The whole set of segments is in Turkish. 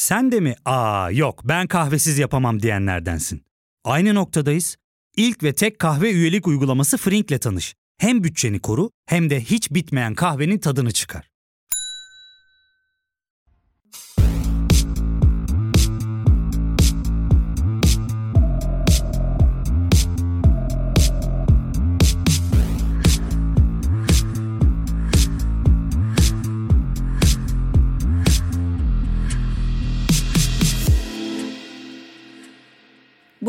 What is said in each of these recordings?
Sen de mi aa yok ben kahvesiz yapamam diyenlerdensin? Aynı noktadayız. İlk ve tek kahve üyelik uygulaması Frink'le tanış. Hem bütçeni koru hem de hiç bitmeyen kahvenin tadını çıkar.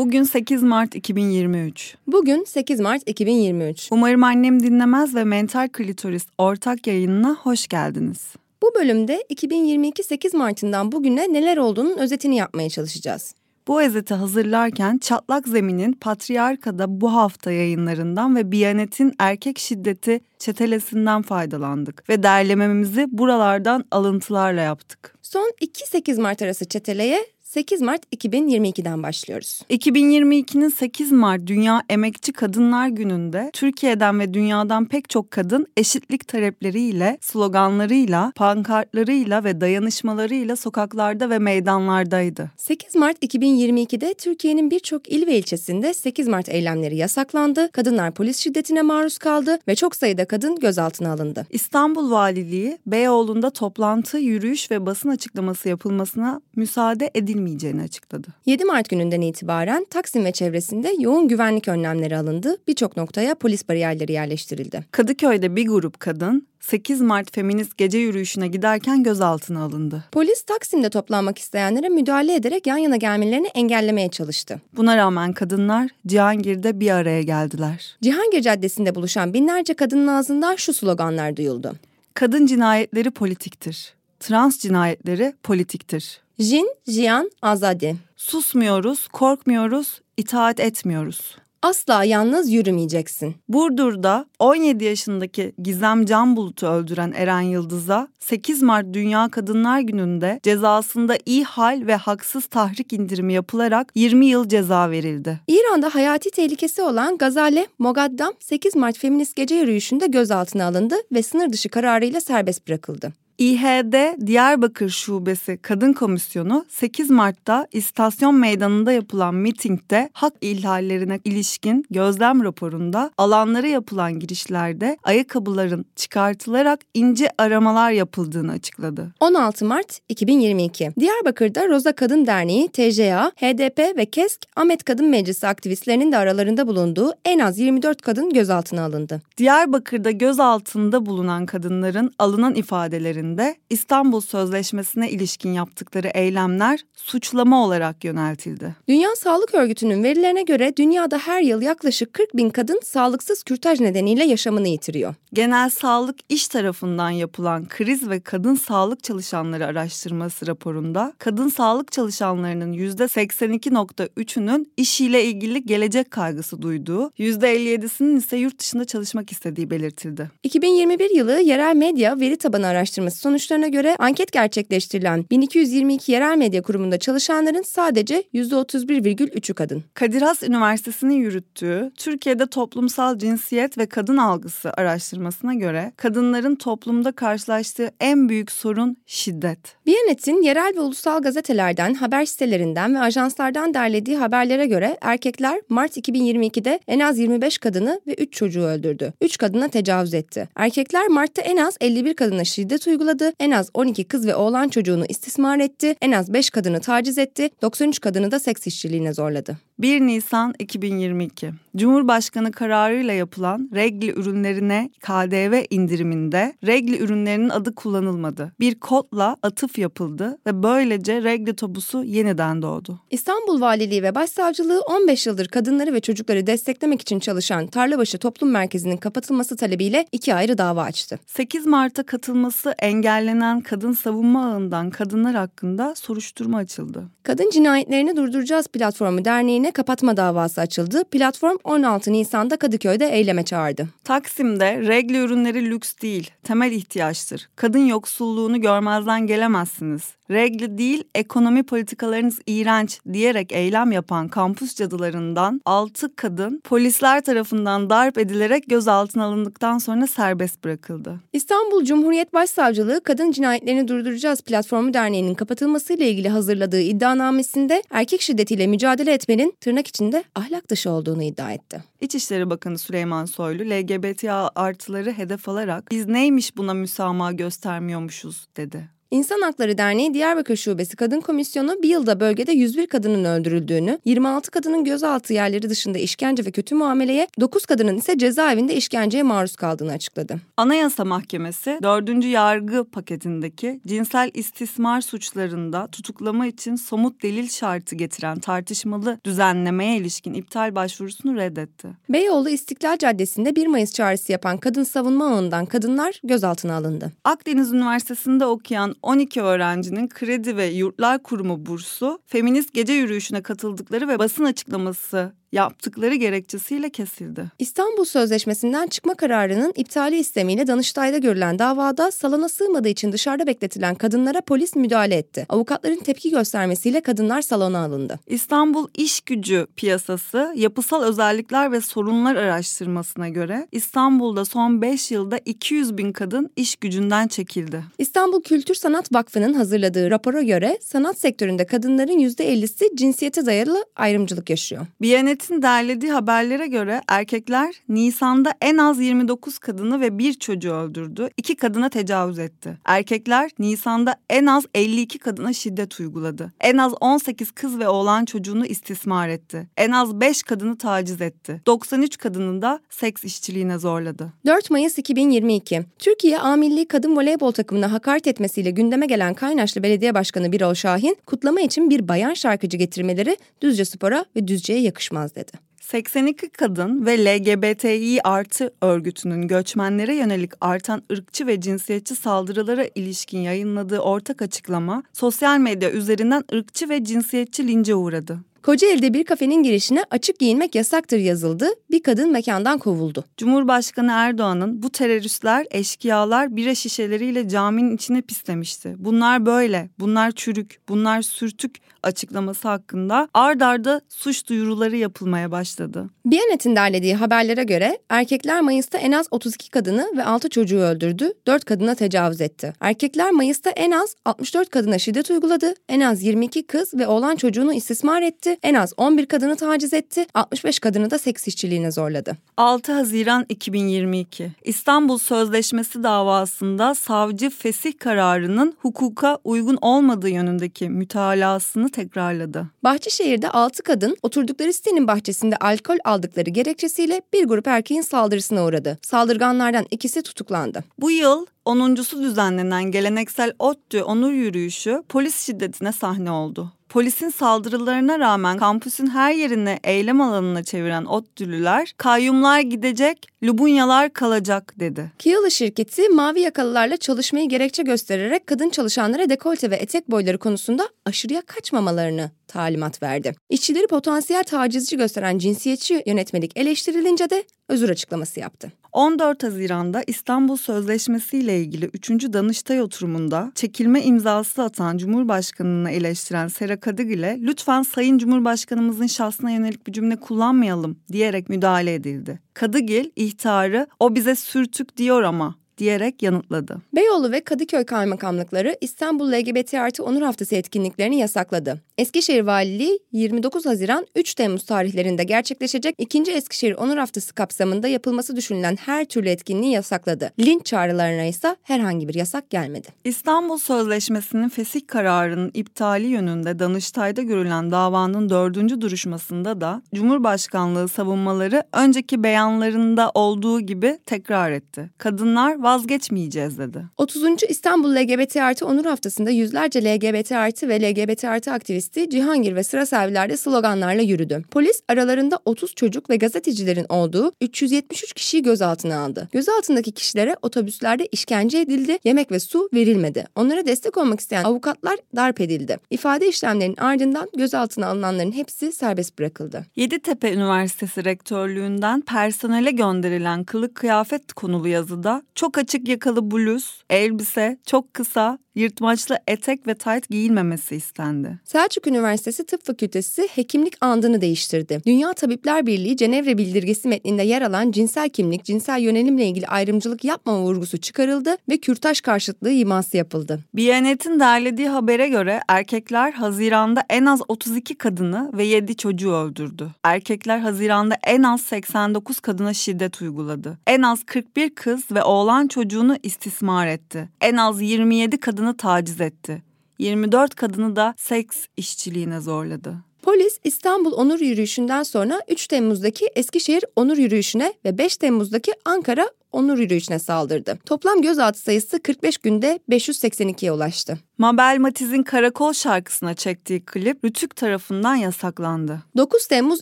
Bugün 8 Mart 2023. Bugün 8 Mart 2023. Umarım annem dinlemez ve Mental Klitoris ortak yayınına hoş geldiniz. Bu bölümde 2022 8 Mart'ından bugüne neler olduğunun özetini yapmaya çalışacağız. Bu özeti hazırlarken Çatlak Zemin'in Patriarka'da bu hafta yayınlarından ve Biyanet'in erkek şiddeti çetelesinden faydalandık ve derlememizi buralardan alıntılarla yaptık. Son 2-8 Mart arası çeteleye 8 Mart 2022'den başlıyoruz. 2022'nin 8 Mart Dünya Emekçi Kadınlar Günü'nde Türkiye'den ve dünyadan pek çok kadın eşitlik talepleriyle, sloganlarıyla, pankartlarıyla ve dayanışmalarıyla sokaklarda ve meydanlardaydı. 8 Mart 2022'de Türkiye'nin birçok il ve ilçesinde 8 Mart eylemleri yasaklandı, kadınlar polis şiddetine maruz kaldı ve çok sayıda kadın gözaltına alındı. İstanbul Valiliği, Beyoğlu'nda toplantı, yürüyüş ve basın açıklaması yapılmasına müsaade edilmedi edilmeyeceğini açıkladı. 7 Mart gününden itibaren Taksim ve çevresinde yoğun güvenlik önlemleri alındı. Birçok noktaya polis bariyerleri yerleştirildi. Kadıköy'de bir grup kadın 8 Mart feminist gece yürüyüşüne giderken gözaltına alındı. Polis Taksim'de toplanmak isteyenlere müdahale ederek yan yana gelmelerini engellemeye çalıştı. Buna rağmen kadınlar Cihangir'de bir araya geldiler. Cihangir Caddesi'nde buluşan binlerce kadının ağzından şu sloganlar duyuldu. Kadın cinayetleri politiktir. Trans cinayetleri politiktir. Jin, Jian, Azadi. Susmuyoruz, korkmuyoruz, itaat etmiyoruz. Asla yalnız yürümeyeceksin. Burdur'da 17 yaşındaki Gizem Can Bulut'u öldüren Eren Yıldız'a 8 Mart Dünya Kadınlar Günü'nde cezasında iyi hal ve haksız tahrik indirimi yapılarak 20 yıl ceza verildi. İran'da hayati tehlikesi olan Gazale Mogaddam 8 Mart feminist gece yürüyüşünde gözaltına alındı ve sınır dışı kararıyla serbest bırakıldı. İHD Diyarbakır Şubesi Kadın Komisyonu 8 Mart'ta istasyon meydanında yapılan mitingde hak ihlallerine ilişkin gözlem raporunda alanlara yapılan girişlerde ayakkabıların çıkartılarak ince aramalar yapıldığını açıkladı. 16 Mart 2022 Diyarbakır'da Roza Kadın Derneği, TJA, HDP ve KESK Ahmet Kadın Meclisi aktivistlerinin de aralarında bulunduğu en az 24 kadın gözaltına alındı. Diyarbakır'da gözaltında bulunan kadınların alınan ifadelerinde döneminde İstanbul Sözleşmesi'ne ilişkin yaptıkları eylemler suçlama olarak yöneltildi. Dünya Sağlık Örgütü'nün verilerine göre dünyada her yıl yaklaşık 40 bin kadın sağlıksız kürtaj nedeniyle yaşamını yitiriyor. Genel Sağlık İş tarafından yapılan kriz ve kadın sağlık çalışanları araştırması raporunda kadın sağlık çalışanlarının %82.3'ünün işiyle ilgili gelecek kaygısı duyduğu, %57'sinin ise yurt dışında çalışmak istediği belirtildi. 2021 yılı yerel medya veri tabanı araştırması sonuçlarına göre anket gerçekleştirilen 1222 yerel medya kurumunda çalışanların sadece %31,3'ü kadın. Kadir Has Üniversitesi'nin yürüttüğü Türkiye'de toplumsal cinsiyet ve kadın algısı araştırmasına göre kadınların toplumda karşılaştığı en büyük sorun şiddet. Biyanet'in yerel ve ulusal gazetelerden, haber sitelerinden ve ajanslardan derlediği haberlere göre erkekler Mart 2022'de en az 25 kadını ve 3 çocuğu öldürdü. 3 kadına tecavüz etti. Erkekler Mart'ta en az 51 kadına şiddet uyguladı uyguladı. En az 12 kız ve oğlan çocuğunu istismar etti. En az 5 kadını taciz etti. 93 kadını da seks işçiliğine zorladı. 1 Nisan 2022 Cumhurbaşkanı kararıyla yapılan regli ürünlerine KDV indiriminde regli ürünlerinin adı kullanılmadı. Bir kodla atıf yapıldı ve böylece regli tobusu yeniden doğdu. İstanbul Valiliği ve Başsavcılığı 15 yıldır kadınları ve çocukları desteklemek için çalışan Tarlabaşı Toplum Merkezi'nin kapatılması talebiyle iki ayrı dava açtı. 8 Mart'a katılması engellenen kadın savunma ağından kadınlar hakkında soruşturma açıldı. Kadın Cinayetlerini Durduracağız Platformu Derneği'ne kapatma davası açıldı. Platform 16 Nisan'da Kadıköy'de eyleme çağırdı. Taksim'de regl ürünleri lüks değil, temel ihtiyaçtır. Kadın yoksulluğunu görmezden gelemezsiniz. Regli değil ekonomi politikalarınız iğrenç diyerek eylem yapan kampüs cadılarından 6 kadın polisler tarafından darp edilerek gözaltına alındıktan sonra serbest bırakıldı. İstanbul Cumhuriyet Başsavcılığı Kadın Cinayetlerini Durduracağız Platformu Derneği'nin kapatılmasıyla ilgili hazırladığı iddianamesinde erkek şiddetiyle mücadele etmenin tırnak içinde ahlak dışı olduğunu iddia etti. İçişleri Bakanı Süleyman Soylu LGBT artıları hedef alarak biz neymiş buna müsamaha göstermiyormuşuz dedi. İnsan Hakları Derneği Diyarbakır Şubesi Kadın Komisyonu bir yılda bölgede 101 kadının öldürüldüğünü, 26 kadının gözaltı yerleri dışında işkence ve kötü muameleye, 9 kadının ise cezaevinde işkenceye maruz kaldığını açıkladı. Anayasa Mahkemesi 4. yargı paketindeki cinsel istismar suçlarında tutuklama için somut delil şartı getiren tartışmalı düzenlemeye ilişkin iptal başvurusunu reddetti. Beyoğlu İstiklal Caddesi'nde 1 Mayıs çağrısı yapan kadın savunma ağından kadınlar gözaltına alındı. Akdeniz Üniversitesi'nde okuyan 12 öğrencinin Kredi ve Yurtlar Kurumu bursu, feminist gece yürüyüşüne katıldıkları ve basın açıklaması yaptıkları gerekçesiyle kesildi. İstanbul Sözleşmesi'nden çıkma kararının iptali istemiyle Danıştay'da görülen davada salona sığmadığı için dışarıda bekletilen kadınlara polis müdahale etti. Avukatların tepki göstermesiyle kadınlar salona alındı. İstanbul İş Gücü Piyasası Yapısal Özellikler ve Sorunlar Araştırmasına göre İstanbul'da son 5 yılda 200 bin kadın iş gücünden çekildi. İstanbul Kültür Sanat Vakfı'nın hazırladığı rapora göre sanat sektöründe kadınların %50'si cinsiyete dayalı ayrımcılık yaşıyor. Biyanet Hürriyet'in derlediği haberlere göre erkekler Nisan'da en az 29 kadını ve bir çocuğu öldürdü. iki kadına tecavüz etti. Erkekler Nisan'da en az 52 kadına şiddet uyguladı. En az 18 kız ve oğlan çocuğunu istismar etti. En az 5 kadını taciz etti. 93 kadının da seks işçiliğine zorladı. 4 Mayıs 2022 Türkiye A Kadın Voleybol takımına hakaret etmesiyle gündeme gelen Kaynaşlı Belediye Başkanı Birol Şahin kutlama için bir bayan şarkıcı getirmeleri Düzce Spor'a ve Düzce'ye yakışmaz dedi. 82 kadın ve LGBTİ artı örgütünün göçmenlere yönelik artan ırkçı ve cinsiyetçi saldırılara ilişkin yayınladığı ortak açıklama sosyal medya üzerinden ırkçı ve cinsiyetçi lince uğradı. Kocaeli'de bir kafenin girişine açık giyinmek yasaktır yazıldı. Bir kadın mekandan kovuldu. Cumhurbaşkanı Erdoğan'ın bu teröristler, eşkıyalar bira şişeleriyle caminin içine pislemişti. Bunlar böyle, bunlar çürük, bunlar sürtük açıklaması hakkında ard arda suç duyuruları yapılmaya başladı. Biyanet'in derlediği haberlere göre erkekler Mayıs'ta en az 32 kadını ve 6 çocuğu öldürdü, 4 kadına tecavüz etti. Erkekler Mayıs'ta en az 64 kadına şiddet uyguladı, en az 22 kız ve oğlan çocuğunu istismar etti, en az 11 kadını taciz etti, 65 kadını da seks işçiliğine zorladı. 6 Haziran 2022 İstanbul Sözleşmesi davasında savcı fesih kararının hukuka uygun olmadığı yönündeki mütalasını tekrarladı. Bahçeşehir'de 6 kadın oturdukları sitenin bahçesinde alkol aldıkları gerekçesiyle bir grup erkeğin saldırısına uğradı. Saldırganlardan ikisi tutuklandı. Bu yıl onuncusu düzenlenen geleneksel ODTÜ onur yürüyüşü polis şiddetine sahne oldu. Polisin saldırılarına rağmen kampüsün her yerini eylem alanına çeviren ODTÜ'lüler kayyumlar gidecek, Lubunyalar kalacak dedi. Kiyalı şirketi mavi yakalılarla çalışmayı gerekçe göstererek kadın çalışanlara dekolte ve etek boyları konusunda aşırıya kaçmamalarını talimat verdi. İşçileri potansiyel tacizci gösteren cinsiyetçi yönetmelik eleştirilince de özür açıklaması yaptı. 14 Haziran'da İstanbul Sözleşmesi ile ilgili 3. Danıştay oturumunda çekilme imzası atan Cumhurbaşkanı'nı eleştiren Sera Kadıgil'e lütfen Sayın Cumhurbaşkanımızın şahsına yönelik bir cümle kullanmayalım diyerek müdahale edildi. Kadıgil ihtarı o bize sürtük diyor ama diyerek yanıtladı. Beyoğlu ve Kadıköy kaymakamlıkları İstanbul LGBT artı onur haftası etkinliklerini yasakladı. Eskişehir Valiliği 29 Haziran 3 Temmuz tarihlerinde gerçekleşecek 2. Eskişehir Onur Haftası kapsamında yapılması düşünülen her türlü etkinliği yasakladı. Linç çağrılarına ise herhangi bir yasak gelmedi. İstanbul Sözleşmesi'nin fesih kararının iptali yönünde Danıştay'da görülen davanın dördüncü duruşmasında da Cumhurbaşkanlığı savunmaları önceki beyanlarında olduğu gibi tekrar etti. Kadınlar vazgeçmeyeceğiz dedi. 30. İstanbul LGBT artı onur haftasında yüzlerce LGBT artı ve LGBT artı aktivisti Cihangir ve sıra servilerde sloganlarla yürüdü. Polis aralarında 30 çocuk ve gazetecilerin olduğu 373 kişiyi gözaltına aldı. Gözaltındaki kişilere otobüslerde işkence edildi, yemek ve su verilmedi. Onlara destek olmak isteyen avukatlar darp edildi. İfade işlemlerinin ardından gözaltına alınanların hepsi serbest bırakıldı. Yeditepe Üniversitesi Rektörlüğünden personele gönderilen kılık kıyafet konulu yazıda çok açık yakalı bluz, elbise, çok kısa, Yırtmaçlı etek ve tayt giyilmemesi istendi. Selçuk Üniversitesi Tıp Fakültesi hekimlik andını değiştirdi. Dünya Tabipler Birliği Cenevre Bildirgesi metninde yer alan cinsel kimlik, cinsel yönelimle ilgili ayrımcılık yapmama vurgusu çıkarıldı ve kürtaj karşıtlığı iması yapıldı. Biyanet'in derlediği habere göre erkekler Haziran'da en az 32 kadını ve 7 çocuğu öldürdü. Erkekler Haziran'da en az 89 kadına şiddet uyguladı. En az 41 kız ve oğlan çocuğunu istismar etti. En az 27 kadını taciz etti. 24 kadını da seks işçiliğine zorladı. Polis İstanbul Onur Yürüyüşü'nden sonra 3 Temmuz'daki Eskişehir Onur Yürüyüşü'ne ve 5 Temmuz'daki Ankara onur yürüyüşüne saldırdı. Toplam gözaltı sayısı 45 günde 582'ye ulaştı. Mabel Matiz'in Karakol şarkısına çektiği klip Rütük tarafından yasaklandı. 9 Temmuz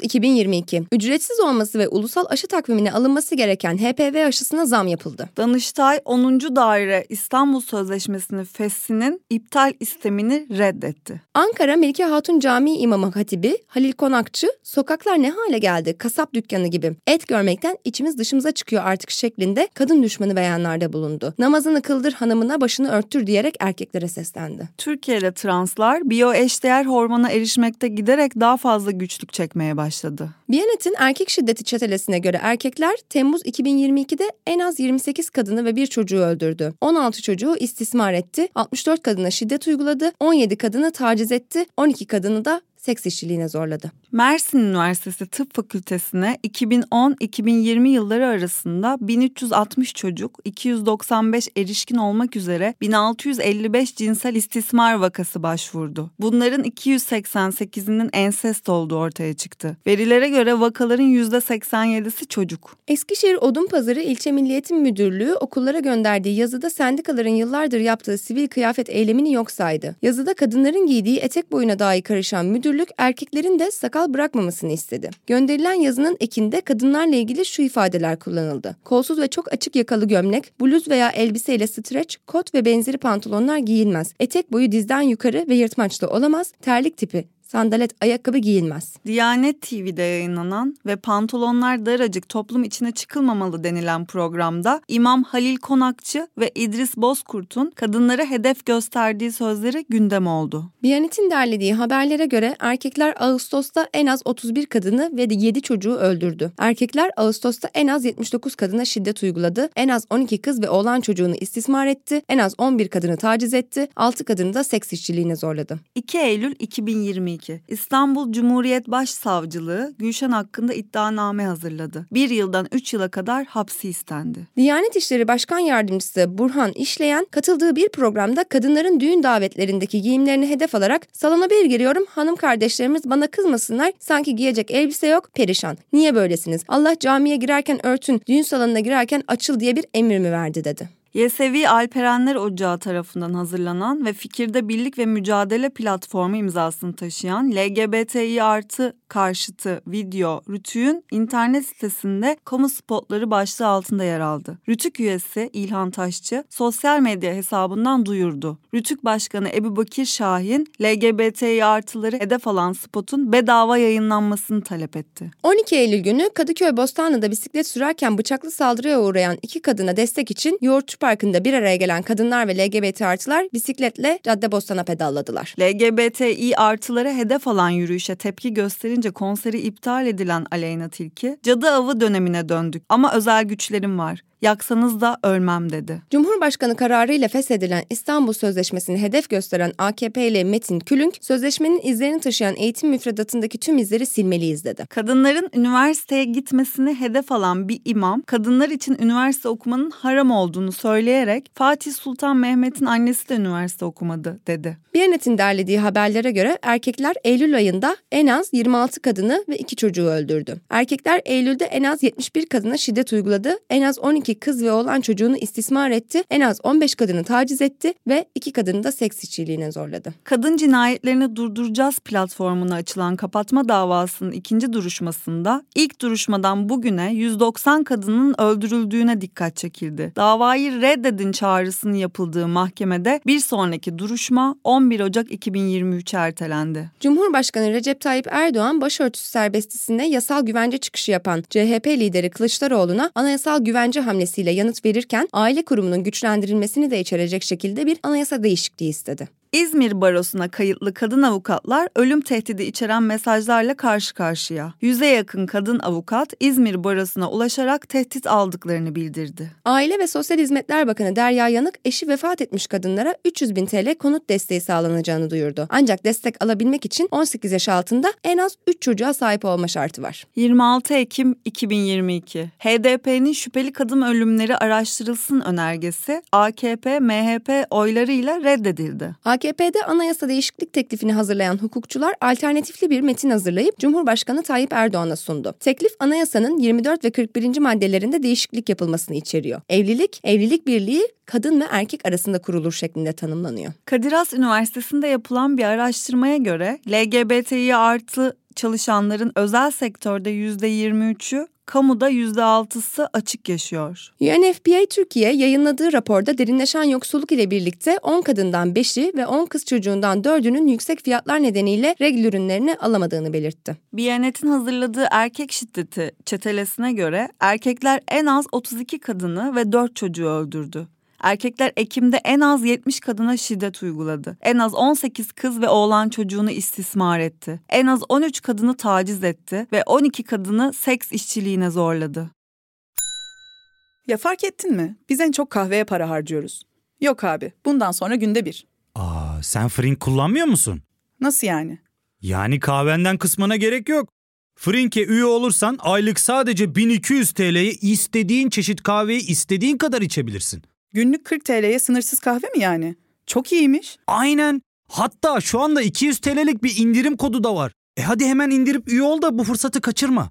2022. Ücretsiz olması ve ulusal aşı takvimine alınması gereken HPV aşısına zam yapıldı. Danıştay 10. Daire İstanbul Sözleşmesi'nin fesinin iptal istemini reddetti. Ankara Melike Hatun Camii İmamı Hatibi Halil Konakçı, sokaklar ne hale geldi kasap dükkanı gibi et görmekten içimiz dışımıza çıkıyor artık şeklinde kadın düşmanı beyanlarda bulundu. Namazını kıldır hanımına başını örttür diyerek erkeklere seslendi. Türkiye'de translar biyo eşdeğer hormona erişmekte giderek daha fazla güçlük çekmeye başladı. Biyanet'in erkek şiddeti çetelesine göre erkekler Temmuz 2022'de en az 28 kadını ve bir çocuğu öldürdü. 16 çocuğu istismar etti, 64 kadına şiddet uyguladı, 17 kadını taciz etti, 12 kadını da seks işçiliğine zorladı. Mersin Üniversitesi Tıp Fakültesine 2010-2020 yılları arasında 1360 çocuk, 295 erişkin olmak üzere 1655 cinsel istismar vakası başvurdu. Bunların 288'inin ensest olduğu ortaya çıktı. Verilere göre vakaların %87'si çocuk. Eskişehir Odunpazarı İlçe Milliyetin Müdürlüğü okullara gönderdiği yazıda sendikaların yıllardır yaptığı sivil kıyafet eylemini yok saydı. Yazıda kadınların giydiği etek boyuna dahi karışan müdürlük erkeklerin de sakal bırakmamasını istedi. Gönderilen yazının ekinde kadınlarla ilgili şu ifadeler kullanıldı. Kolsuz ve çok açık yakalı gömlek, bluz veya elbise ile streç, kot ve benzeri pantolonlar giyilmez. Etek boyu dizden yukarı ve yırtmaçlı olamaz. Terlik tipi sandalet ayakkabı giyilmez. Diyanet TV'de yayınlanan ve pantolonlar daracık toplum içine çıkılmamalı denilen programda İmam Halil Konakçı ve İdris Bozkurt'un kadınlara hedef gösterdiği sözleri gündem oldu. Biyanet'in derlediği haberlere göre erkekler Ağustos'ta en az 31 kadını ve 7 çocuğu öldürdü. Erkekler Ağustos'ta en az 79 kadına şiddet uyguladı, en az 12 kız ve oğlan çocuğunu istismar etti, en az 11 kadını taciz etti, 6 kadını da seks işçiliğine zorladı. 2 Eylül 2022 2022 İstanbul Cumhuriyet Başsavcılığı Gülşen hakkında iddianame hazırladı. Bir yıldan üç yıla kadar hapsi istendi. Diyanet İşleri Başkan Yardımcısı Burhan İşleyen katıldığı bir programda kadınların düğün davetlerindeki giyimlerini hedef alarak salona bir giriyorum hanım kardeşlerimiz bana kızmasınlar sanki giyecek elbise yok perişan. Niye böylesiniz? Allah camiye girerken örtün düğün salonuna girerken açıl diye bir emir mi verdi dedi. Yesevi Alperenler Ocağı tarafından hazırlanan ve fikirde birlik ve mücadele platformu imzasını taşıyan LGBTİ artı karşıtı video Rütük'ün internet sitesinde kamu spotları başlığı altında yer aldı. Rütük üyesi İlhan Taşçı sosyal medya hesabından duyurdu. Rütük Başkanı Ebu Bakir Şahin LGBTİ artıları hedef alan spotun bedava yayınlanmasını talep etti. 12 Eylül günü Kadıköy Bostanlı'da bisiklet sürerken bıçaklı saldırıya uğrayan iki kadına destek için Parkı'nda bir araya gelen kadınlar ve LGBT artılar bisikletle Caddebostan'a pedalladılar. LGBTİ artıları hedef alan yürüyüşe tepki gösterince konseri iptal edilen Aleyna Tilki, cadı avı dönemine döndük ama özel güçlerim var yaksanız da ölmem dedi. Cumhurbaşkanı kararıyla feshedilen İstanbul Sözleşmesi'ni hedef gösteren AKP'li Metin Külünk, sözleşmenin izlerini taşıyan eğitim müfredatındaki tüm izleri silmeliyiz dedi. Kadınların üniversiteye gitmesini hedef alan bir imam, kadınlar için üniversite okumanın haram olduğunu söyleyerek Fatih Sultan Mehmet'in annesi de üniversite okumadı dedi. Biyanet'in derlediği haberlere göre erkekler Eylül ayında en az 26 kadını ve 2 çocuğu öldürdü. Erkekler Eylül'de en az 71 kadına şiddet uyguladı, en az 12 12 kız ve oğlan çocuğunu istismar etti, en az 15 kadını taciz etti ve iki kadını da seks işçiliğine zorladı. Kadın cinayetlerini durduracağız platformuna açılan kapatma davasının ikinci duruşmasında ilk duruşmadan bugüne 190 kadının öldürüldüğüne dikkat çekildi. Davayı reddedin çağrısının yapıldığı mahkemede bir sonraki duruşma 11 Ocak 2023 ertelendi. Cumhurbaşkanı Recep Tayyip Erdoğan başörtüsü serbestisinde yasal güvence çıkışı yapan CHP lideri Kılıçdaroğlu'na anayasal güvence hamlesi cümlesiyle yanıt verirken aile kurumunun güçlendirilmesini de içerecek şekilde bir anayasa değişikliği istedi. İzmir Barosu'na kayıtlı kadın avukatlar ölüm tehdidi içeren mesajlarla karşı karşıya. Yüze yakın kadın avukat İzmir Barosu'na ulaşarak tehdit aldıklarını bildirdi. Aile ve Sosyal Hizmetler Bakanı Derya Yanık eşi vefat etmiş kadınlara 300 bin TL konut desteği sağlanacağını duyurdu. Ancak destek alabilmek için 18 yaş altında en az 3 çocuğa sahip olma şartı var. 26 Ekim 2022 HDP'nin şüpheli kadın ölümleri araştırılsın önergesi AKP, MHP oylarıyla reddedildi. AKP'de anayasa değişiklik teklifini hazırlayan hukukçular alternatifli bir metin hazırlayıp Cumhurbaşkanı Tayyip Erdoğan'a sundu. Teklif anayasanın 24 ve 41. maddelerinde değişiklik yapılmasını içeriyor. Evlilik, evlilik birliği kadın ve erkek arasında kurulur şeklinde tanımlanıyor. Kadir Has Üniversitesi'nde yapılan bir araştırmaya göre LGBTİ artı çalışanların özel sektörde %23'ü kamuda %6'sı açık yaşıyor. UNFPA Türkiye yayınladığı raporda derinleşen yoksulluk ile birlikte 10 kadından 5'i ve 10 kız çocuğundan 4'ünün yüksek fiyatlar nedeniyle regl ürünlerini alamadığını belirtti. Biyanet'in hazırladığı erkek şiddeti çetelesine göre erkekler en az 32 kadını ve 4 çocuğu öldürdü. Erkekler Ekim'de en az 70 kadına şiddet uyguladı. En az 18 kız ve oğlan çocuğunu istismar etti. En az 13 kadını taciz etti ve 12 kadını seks işçiliğine zorladı. Ya fark ettin mi? Biz en çok kahveye para harcıyoruz. Yok abi, bundan sonra günde bir. Aa, sen Frink kullanmıyor musun? Nasıl yani? Yani kahvenden kısmına gerek yok. Frink'e üye olursan aylık sadece 1200 TL'ye istediğin çeşit kahveyi istediğin kadar içebilirsin. Günlük 40 TL'ye sınırsız kahve mi yani? Çok iyiymiş. Aynen. Hatta şu anda 200 TL'lik bir indirim kodu da var. E hadi hemen indirip üye ol da bu fırsatı kaçırma.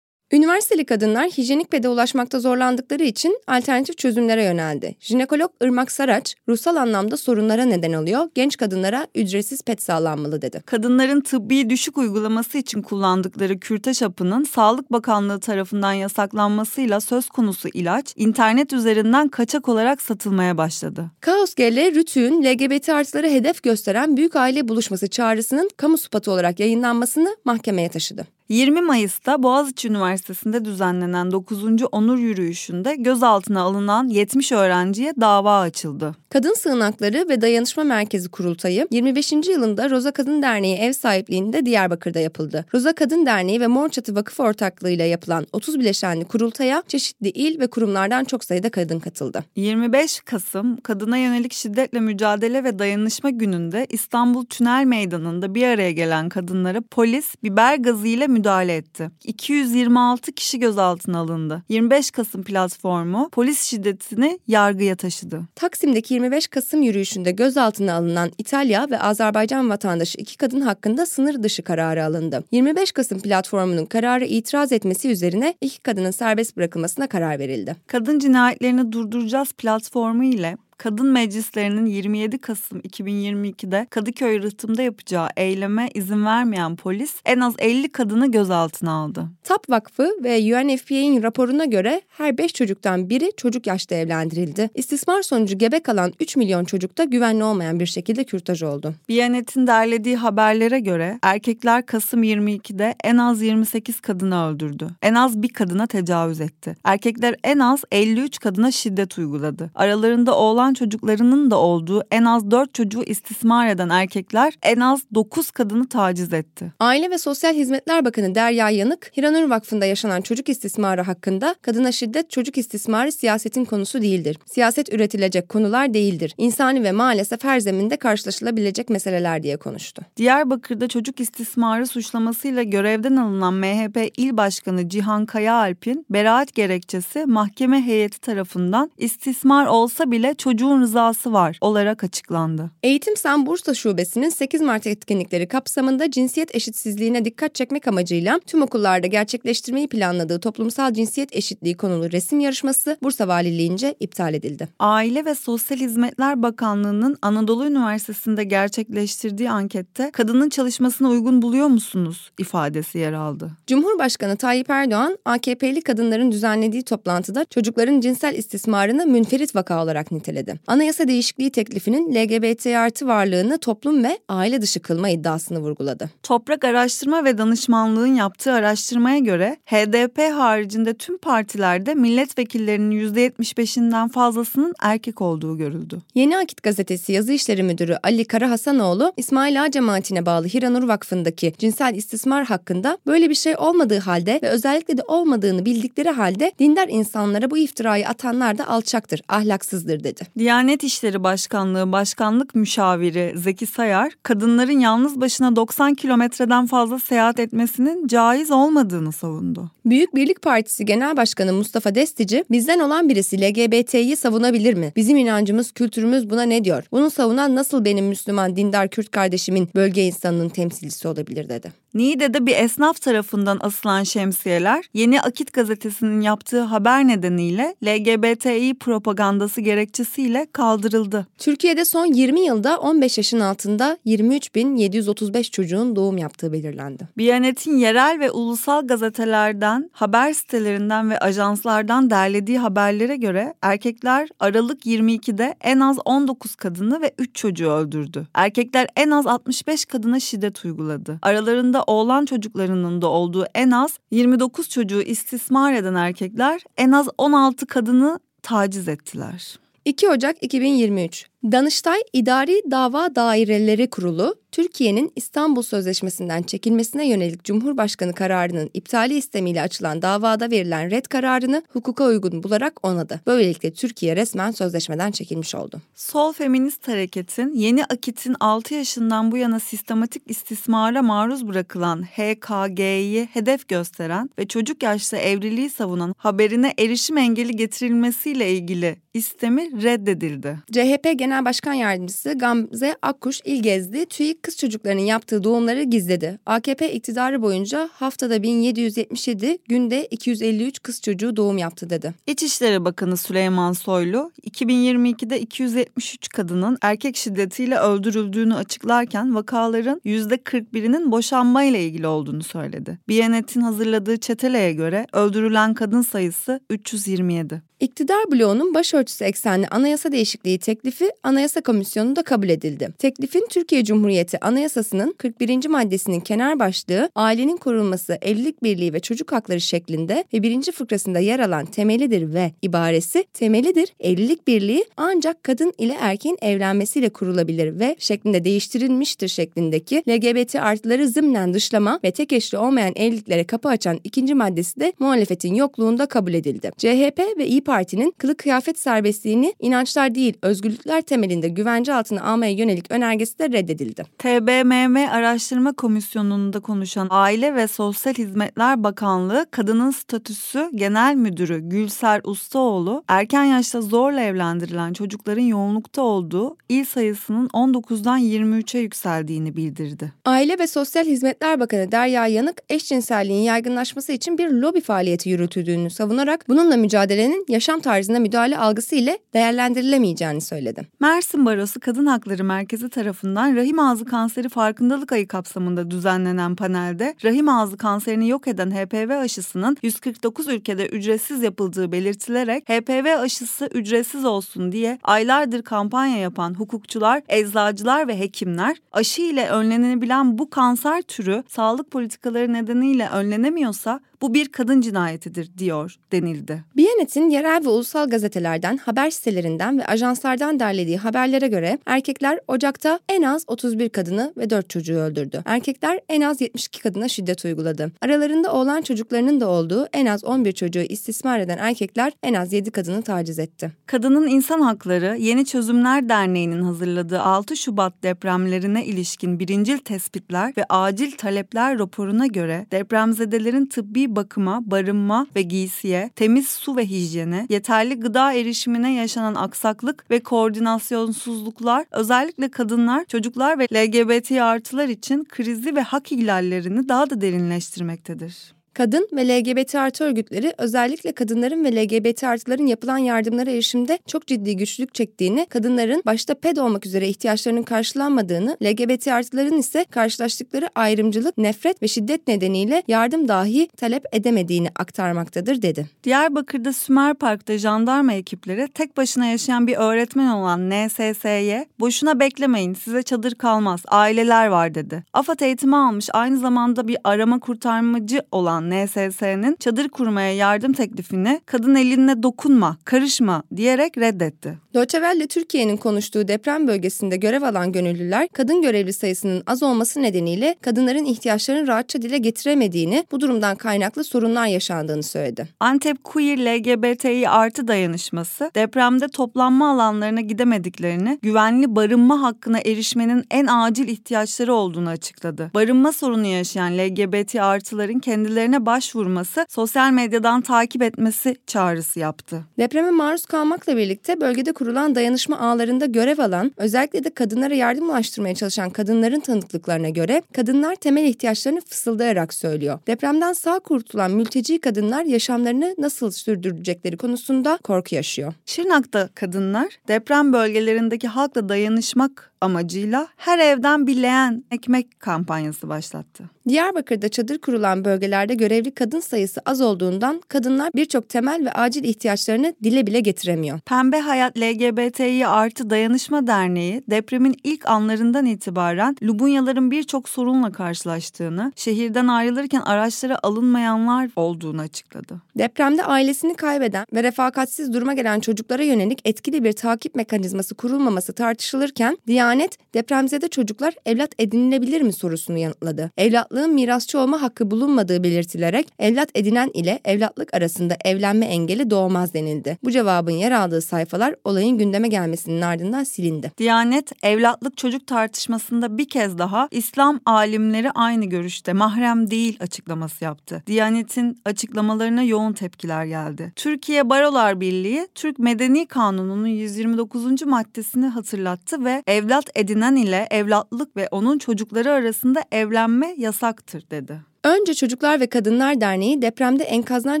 Üniversiteli kadınlar hijyenik pede ulaşmakta zorlandıkları için alternatif çözümlere yöneldi. Jinekolog Irmak Saraç, ruhsal anlamda sorunlara neden oluyor, genç kadınlara ücretsiz pet sağlanmalı dedi. Kadınların tıbbi düşük uygulaması için kullandıkları kürtaj hapının Sağlık Bakanlığı tarafından yasaklanmasıyla söz konusu ilaç internet üzerinden kaçak olarak satılmaya başladı. Kaos GL, Rütü'nün LGBT artıları hedef gösteren büyük aile buluşması çağrısının kamu spatı olarak yayınlanmasını mahkemeye taşıdı. 20 Mayıs'ta Boğaziçi Üniversitesi'nde düzenlenen 9. Onur Yürüyüşü'nde gözaltına alınan 70 öğrenciye dava açıldı. Kadın Sığınakları ve Dayanışma Merkezi Kurultayı 25. yılında Roza Kadın Derneği ev sahipliğinde Diyarbakır'da yapıldı. Roza Kadın Derneği ve Mor Çatı Vakıf ortaklığıyla yapılan 30 bileşenli kurultaya çeşitli il ve kurumlardan çok sayıda kadın katıldı. 25 Kasım Kadına Yönelik Şiddetle Mücadele ve Dayanışma Günü'nde İstanbul Tünel Meydanı'nda bir araya gelen kadınlara polis biber gazıyla müdahale etti. 226 kişi gözaltına alındı. 25 Kasım platformu polis şiddetini yargıya taşıdı. Taksim'deki 25 Kasım yürüyüşünde gözaltına alınan İtalya ve Azerbaycan vatandaşı iki kadın hakkında sınır dışı kararı alındı. 25 Kasım platformunun kararı itiraz etmesi üzerine iki kadının serbest bırakılmasına karar verildi. Kadın cinayetlerini durduracağız platformu ile kadın meclislerinin 27 Kasım 2022'de Kadıköy rıhtımda yapacağı eyleme izin vermeyen polis en az 50 kadını gözaltına aldı. TAP Vakfı ve UNFPA'nın raporuna göre her 5 çocuktan biri çocuk yaşta evlendirildi. İstismar sonucu gebe kalan 3 milyon çocukta güvenli olmayan bir şekilde kürtaj oldu. Biyanet'in derlediği haberlere göre erkekler Kasım 22'de en az 28 kadını öldürdü. En az bir kadına tecavüz etti. Erkekler en az 53 kadına şiddet uyguladı. Aralarında oğlan çocuklarının da olduğu en az 4 çocuğu istismar eden erkekler en az 9 kadını taciz etti. Aile ve Sosyal Hizmetler Bakanı Derya Yanık, Hiranur Vakfı'nda yaşanan çocuk istismarı hakkında kadına şiddet çocuk istismarı siyasetin konusu değildir. Siyaset üretilecek konular değildir. İnsani ve maalesef her zeminde karşılaşılabilecek meseleler diye konuştu. Diyarbakır'da çocuk istismarı suçlamasıyla görevden alınan MHP İl Başkanı Cihan Kayaalp'in beraat gerekçesi mahkeme heyeti tarafından istismar olsa bile çocuğun rızası var olarak açıklandı. Eğitim Sen Bursa Şubesi'nin 8 Mart etkinlikleri kapsamında cinsiyet eşitsizliğine dikkat çekmek amacıyla tüm okullarda gerçekleştirmeyi planladığı toplumsal cinsiyet eşitliği konulu resim yarışması Bursa Valiliğince iptal edildi. Aile ve Sosyal Hizmetler Bakanlığı'nın Anadolu Üniversitesi'nde gerçekleştirdiği ankette kadının çalışmasına uygun buluyor musunuz ifadesi yer aldı. Cumhurbaşkanı Tayyip Erdoğan, AKP'li kadınların düzenlediği toplantıda çocukların cinsel istismarını münferit vaka olarak niteledi. Dedi. Anayasa değişikliği teklifinin LGBT artı varlığını toplum ve aile dışı kılma iddiasını vurguladı. Toprak Araştırma ve Danışmanlığın yaptığı araştırmaya göre HDP haricinde tüm partilerde milletvekillerinin %75'inden fazlasının erkek olduğu görüldü. Yeni Akit Gazetesi yazı işleri müdürü Ali Kara Hasanoğlu, İsmail Ağa cemaatine bağlı Hiranur Vakfı'ndaki cinsel istismar hakkında böyle bir şey olmadığı halde ve özellikle de olmadığını bildikleri halde dindar insanlara bu iftirayı atanlar da alçaktır, ahlaksızdır dedi. Diyanet İşleri Başkanlığı Başkanlık Müşaviri Zeki Sayar, kadınların yalnız başına 90 kilometreden fazla seyahat etmesinin caiz olmadığını savundu. Büyük Birlik Partisi Genel Başkanı Mustafa Destici, bizden olan birisi LGBT'yi savunabilir mi? Bizim inancımız, kültürümüz buna ne diyor? Bunu savunan nasıl benim Müslüman dindar Kürt kardeşimin bölge insanının temsilcisi olabilir dedi. Niğde'de bir esnaf tarafından asılan şemsiyeler Yeni Akit gazetesinin yaptığı haber nedeniyle LGBTİ propagandası gerekçesiyle kaldırıldı. Türkiye'de son 20 yılda 15 yaşın altında 23.735 çocuğun doğum yaptığı belirlendi. Biyanet'in yerel ve ulusal gazetelerden, haber sitelerinden ve ajanslardan derlediği haberlere göre erkekler Aralık 22'de en az 19 kadını ve 3 çocuğu öldürdü. Erkekler en az 65 kadına şiddet uyguladı. Aralarında oğlan çocuklarının da olduğu en az 29 çocuğu istismar eden erkekler en az 16 kadını taciz ettiler. 2 Ocak 2023 Danıştay İdari Dava Daireleri Kurulu, Türkiye'nin İstanbul Sözleşmesi'nden çekilmesine yönelik Cumhurbaşkanı kararının iptali istemiyle açılan davada verilen red kararını hukuka uygun bularak onadı. Böylelikle Türkiye resmen sözleşmeden çekilmiş oldu. Sol Feminist Hareket'in Yeni Akit'in 6 yaşından bu yana sistematik istismara maruz bırakılan HKG'yi hedef gösteren ve çocuk yaşta evliliği savunan haberine erişim engeli getirilmesiyle ilgili istemi reddedildi. CHP Genel Başkan Yardımcısı Gamze Akkuş İlgezdi, TÜİK kız çocuklarının yaptığı doğumları gizledi. AKP iktidarı boyunca haftada 1777, günde 253 kız çocuğu doğum yaptı dedi. İçişleri Bakanı Süleyman Soylu, 2022'de 273 kadının erkek şiddetiyle öldürüldüğünü açıklarken vakaların %41'inin boşanma ile ilgili olduğunu söyledi. Biyanet'in hazırladığı çeteleye göre öldürülen kadın sayısı 327. İktidar bloğunun başörtüsü eksenli anayasa değişikliği teklifi Anayasa Komisyonu'nda kabul edildi. Teklifin Türkiye Cumhuriyeti Anayasası'nın 41. maddesinin kenar başlığı ailenin korunması, evlilik birliği ve çocuk hakları şeklinde ve birinci fıkrasında yer alan temelidir ve ibaresi temelidir evlilik birliği ancak kadın ile erkeğin evlenmesiyle kurulabilir ve şeklinde değiştirilmiştir şeklindeki LGBT artıları zımnen dışlama ve tek eşli olmayan evliliklere kapı açan ikinci maddesi de muhalefetin yokluğunda kabul edildi. CHP ve İYİ Parti'nin kılık kıyafet serbestliğini inançlar değil özgürlükler temelinde güvence altına almaya yönelik önergesi de reddedildi. TBMM Araştırma Komisyonu'nda konuşan Aile ve Sosyal Hizmetler Bakanlığı Kadının Statüsü Genel Müdürü Gülser Ustaoğlu erken yaşta zorla evlendirilen çocukların yoğunlukta olduğu il sayısının 19'dan 23'e yükseldiğini bildirdi. Aile ve Sosyal Hizmetler Bakanı Derya Yanık eşcinselliğin yaygınlaşması için bir lobi faaliyeti yürütüldüğünü savunarak bununla mücadelenin yaşam tarzına müdahale algısı ile değerlendirilemeyeceğini söyledi. Mersin Barosu Kadın Hakları Merkezi tarafından rahim ağzı kanseri farkındalık ayı kapsamında düzenlenen panelde rahim ağzı kanserini yok eden HPV aşısının 149 ülkede ücretsiz yapıldığı belirtilerek HPV aşısı ücretsiz olsun diye aylardır kampanya yapan hukukçular, eczacılar ve hekimler aşı ile önlenebilen bu kanser türü sağlık politikaları nedeniyle önlenemiyorsa bu bir kadın cinayetidir diyor denildi. Biyanet'in yerel ve ulusal gazetelerden, haber sitelerinden ve ajanslardan derlediği haberlere göre erkekler Ocak'ta en az 31 kadını ve 4 çocuğu öldürdü. Erkekler en az 72 kadına şiddet uyguladı. Aralarında oğlan çocuklarının da olduğu en az 11 çocuğu istismar eden erkekler en az 7 kadını taciz etti. Kadının İnsan Hakları Yeni Çözümler Derneği'nin hazırladığı 6 Şubat depremlerine ilişkin birincil tespitler ve acil talepler raporuna göre depremzedelerin tıbbi bakıma, barınma ve giysiye, temiz su ve hijyene, yeterli gıda erişimine yaşanan aksaklık ve koordinasyonsuzluklar özellikle kadınlar, çocuklar ve LGBT artılar için krizi ve hak ihlallerini daha da derinleştirmektedir. Kadın ve LGBT artı örgütleri özellikle kadınların ve LGBT artıların yapılan yardımlara erişimde çok ciddi güçlük çektiğini, kadınların başta ped olmak üzere ihtiyaçlarının karşılanmadığını, LGBT artıların ise karşılaştıkları ayrımcılık, nefret ve şiddet nedeniyle yardım dahi talep edemediğini aktarmaktadır dedi. Diyarbakır'da Sümer Park'ta jandarma ekipleri tek başına yaşayan bir öğretmen olan NSS'ye boşuna beklemeyin size çadır kalmaz aileler var dedi. AFAD eğitimi almış aynı zamanda bir arama kurtarmacı olan NSS'nin çadır kurmaya yardım teklifini kadın eline dokunma karışma diyerek reddetti. Deutsche Türkiye'nin konuştuğu deprem bölgesinde görev alan gönüllüler kadın görevli sayısının az olması nedeniyle kadınların ihtiyaçlarını rahatça dile getiremediğini, bu durumdan kaynaklı sorunlar yaşandığını söyledi. Antep Queer LGBTİ artı dayanışması depremde toplanma alanlarına gidemediklerini, güvenli barınma hakkına erişmenin en acil ihtiyaçları olduğunu açıkladı. Barınma sorunu yaşayan LGBT artıların kendilerine başvurması, sosyal medyadan takip etmesi çağrısı yaptı. Depreme maruz kalmakla birlikte bölgede kurulan dayanışma ağlarında görev alan, özellikle de kadınlara yardım ulaştırmaya çalışan kadınların tanıklıklarına göre kadınlar temel ihtiyaçlarını fısıldayarak söylüyor. Depremden sağ kurtulan mülteci kadınlar yaşamlarını nasıl sürdürecekleri konusunda korku yaşıyor. Şırnak'ta kadınlar deprem bölgelerindeki halkla dayanışmak amacıyla her evden bir leğen ekmek kampanyası başlattı. Diyarbakır'da çadır kurulan bölgelerde görevli kadın sayısı az olduğundan kadınlar birçok temel ve acil ihtiyaçlarını dile bile getiremiyor. Pembe Hayat LGBTİ artı Dayanışma Derneği depremin ilk anlarından itibaren Lubunyaların birçok sorunla karşılaştığını, şehirden ayrılırken araçlara alınmayanlar olduğunu açıkladı. Depremde ailesini kaybeden ve refakatsiz duruma gelen çocuklara yönelik etkili bir takip mekanizması kurulmaması tartışılırken Diyanet depremzede çocuklar evlat edinilebilir mi sorusunu yanıtladı. Evlatlığın mirasçı olma hakkı bulunmadığı belirtilerek evlat edinen ile evlatlık arasında evlenme engeli doğmaz denildi. Bu cevabın yer aldığı sayfalar olayın gündeme gelmesinin ardından silindi. Diyanet evlatlık çocuk tartışmasında bir kez daha İslam alimleri aynı görüşte mahrem değil açıklaması yaptı. Diyanet'in açıklamalarına yoğun tepkiler geldi. Türkiye Barolar Birliği Türk Medeni Kanunu'nun 129. maddesini hatırlattı ve evlat edinen ile evlatlık ve onun çocukları arasında evlenme yasaktır dedi. Önce Çocuklar ve Kadınlar Derneği depremde enkazdan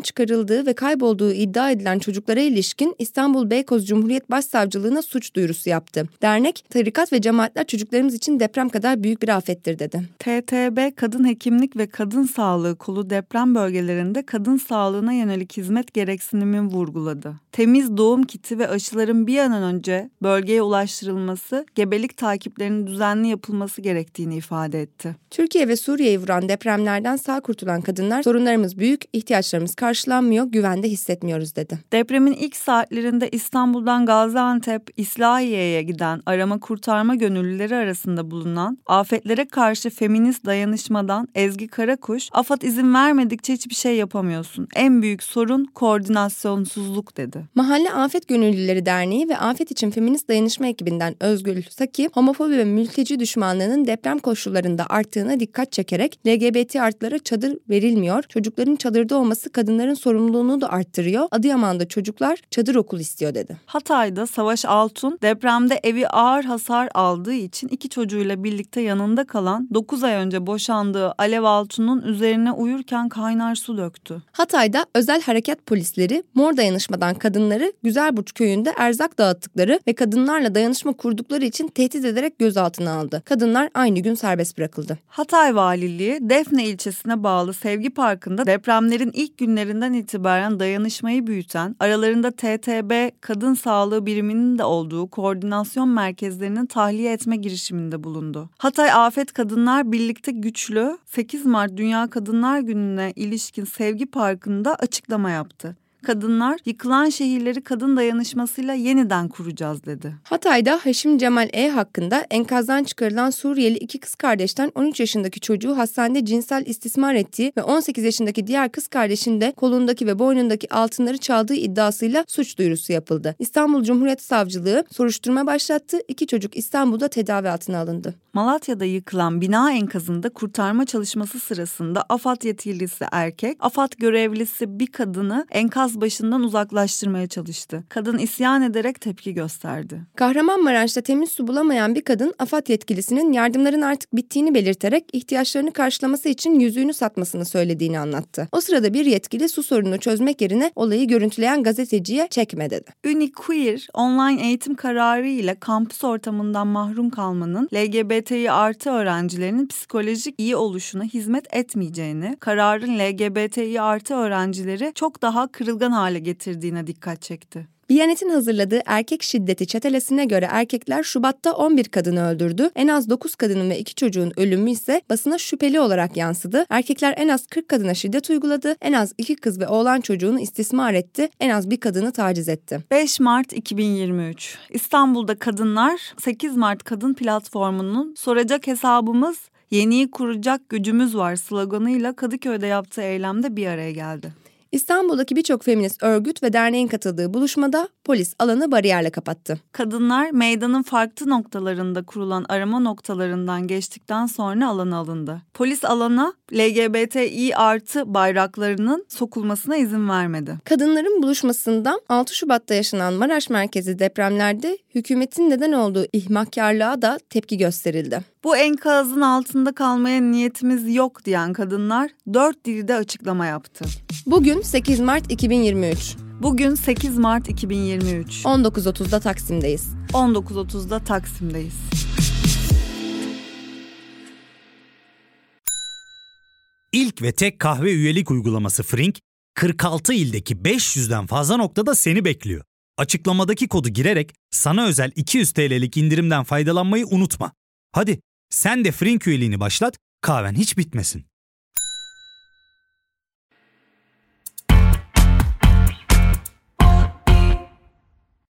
çıkarıldığı ve kaybolduğu iddia edilen çocuklara ilişkin İstanbul Beykoz Cumhuriyet Başsavcılığına suç duyurusu yaptı. Dernek, tarikat ve cemaatler çocuklarımız için deprem kadar büyük bir afettir dedi. TTB Kadın Hekimlik ve Kadın Sağlığı Kolu deprem bölgelerinde kadın sağlığına yönelik hizmet gereksinimini vurguladı. Temiz doğum kiti ve aşıların bir an önce bölgeye ulaştırılması, gebelik takiplerinin düzenli yapılması gerektiğini ifade etti. Türkiye ve Suriye'yi vuran depremlerden depremden sağ kurtulan kadınlar sorunlarımız büyük, ihtiyaçlarımız karşılanmıyor, güvende hissetmiyoruz dedi. Depremin ilk saatlerinde İstanbul'dan Gaziantep, İslahiye'ye giden arama kurtarma gönüllüleri arasında bulunan afetlere karşı feminist dayanışmadan Ezgi Karakuş, AFAD izin vermedikçe hiçbir şey yapamıyorsun. En büyük sorun koordinasyonsuzluk dedi. Mahalle Afet Gönüllüleri Derneği ve Afet için Feminist Dayanışma ekibinden Özgül Saki, homofobi ve mülteci düşmanlığının deprem koşullarında arttığına dikkat çekerek LGBT artıları çocuklara çadır verilmiyor. Çocukların çadırda olması kadınların sorumluluğunu da arttırıyor. Adıyaman'da çocuklar çadır okul istiyor dedi. Hatay'da Savaş Altun depremde evi ağır hasar aldığı için iki çocuğuyla birlikte yanında kalan 9 ay önce boşandığı Alev Altun'un üzerine uyurken kaynar su döktü. Hatay'da özel harekat polisleri mor dayanışmadan kadınları Güzelburç köyünde erzak dağıttıkları ve kadınlarla dayanışma kurdukları için tehdit ederek gözaltına aldı. Kadınlar aynı gün serbest bırakıldı. Hatay Valiliği Defne ilçesi ilçesine bağlı Sevgi Parkı'nda depremlerin ilk günlerinden itibaren dayanışmayı büyüten, aralarında TTB Kadın Sağlığı Biriminin de olduğu koordinasyon merkezlerinin tahliye etme girişiminde bulundu. Hatay Afet Kadınlar birlikte güçlü 8 Mart Dünya Kadınlar Günü'ne ilişkin Sevgi Parkı'nda açıklama yaptı kadınlar yıkılan şehirleri kadın dayanışmasıyla yeniden kuracağız dedi. Hatay'da Haşim Cemal E hakkında enkazdan çıkarılan Suriyeli iki kız kardeşten 13 yaşındaki çocuğu hastanede cinsel istismar ettiği ve 18 yaşındaki diğer kız kardeşin de kolundaki ve boynundaki altınları çaldığı iddiasıyla suç duyurusu yapıldı. İstanbul Cumhuriyet Savcılığı soruşturma başlattı. İki çocuk İstanbul'da tedavi altına alındı. Malatya'da yıkılan bina enkazında kurtarma çalışması sırasında AFAD yetkilisi erkek, AFAD görevlisi bir kadını enkaz başından uzaklaştırmaya çalıştı. Kadın isyan ederek tepki gösterdi. Kahramanmaraş'ta temiz su bulamayan bir kadın AFAD yetkilisinin yardımların artık bittiğini belirterek ihtiyaçlarını karşılaması için yüzüğünü satmasını söylediğini anlattı. O sırada bir yetkili su sorununu çözmek yerine olayı görüntüleyen gazeteciye çekme dedi. Uniqueer online eğitim kararı ile kampüs ortamından mahrum kalmanın LGBTİ artı öğrencilerinin psikolojik iyi oluşuna hizmet etmeyeceğini, kararın LGBTİ artı öğrencileri çok daha kırılgan hale getirdiğine dikkat çekti. Biyanet'in hazırladığı erkek şiddeti çetelesine göre erkekler Şubat'ta 11 kadını öldürdü. En az 9 kadının ve 2 çocuğun ölümü ise basına şüpheli olarak yansıdı. Erkekler en az 40 kadına şiddet uyguladı. En az 2 kız ve oğlan çocuğunu istismar etti. En az bir kadını taciz etti. 5 Mart 2023 İstanbul'da kadınlar 8 Mart Kadın Platformu'nun soracak hesabımız yeniyi kuracak gücümüz var sloganıyla Kadıköy'de yaptığı eylemde bir araya geldi. İstanbul'daki birçok feminist örgüt ve derneğin katıldığı buluşmada polis alanı bariyerle kapattı. Kadınlar meydanın farklı noktalarında kurulan arama noktalarından geçtikten sonra alana alındı. Polis alana LGBTİ artı bayraklarının sokulmasına izin vermedi. Kadınların buluşmasından 6 Şubat'ta yaşanan Maraş merkezi depremlerde hükümetin neden olduğu ihmalkarlığa da tepki gösterildi. Bu enkazın altında kalmaya niyetimiz yok diyen kadınlar dört dilde açıklama yaptı. Bugün 8 Mart 2023. Bugün 8 Mart 2023. 19.30'da Taksim'deyiz. 19.30'da Taksim'deyiz. İlk ve tek kahve üyelik uygulaması Frink, 46 ildeki 500'den fazla noktada seni bekliyor. Açıklamadaki kodu girerek sana özel 200 TL'lik indirimden faydalanmayı unutma. Hadi sen de Frink üyeliğini başlat, kahven hiç bitmesin.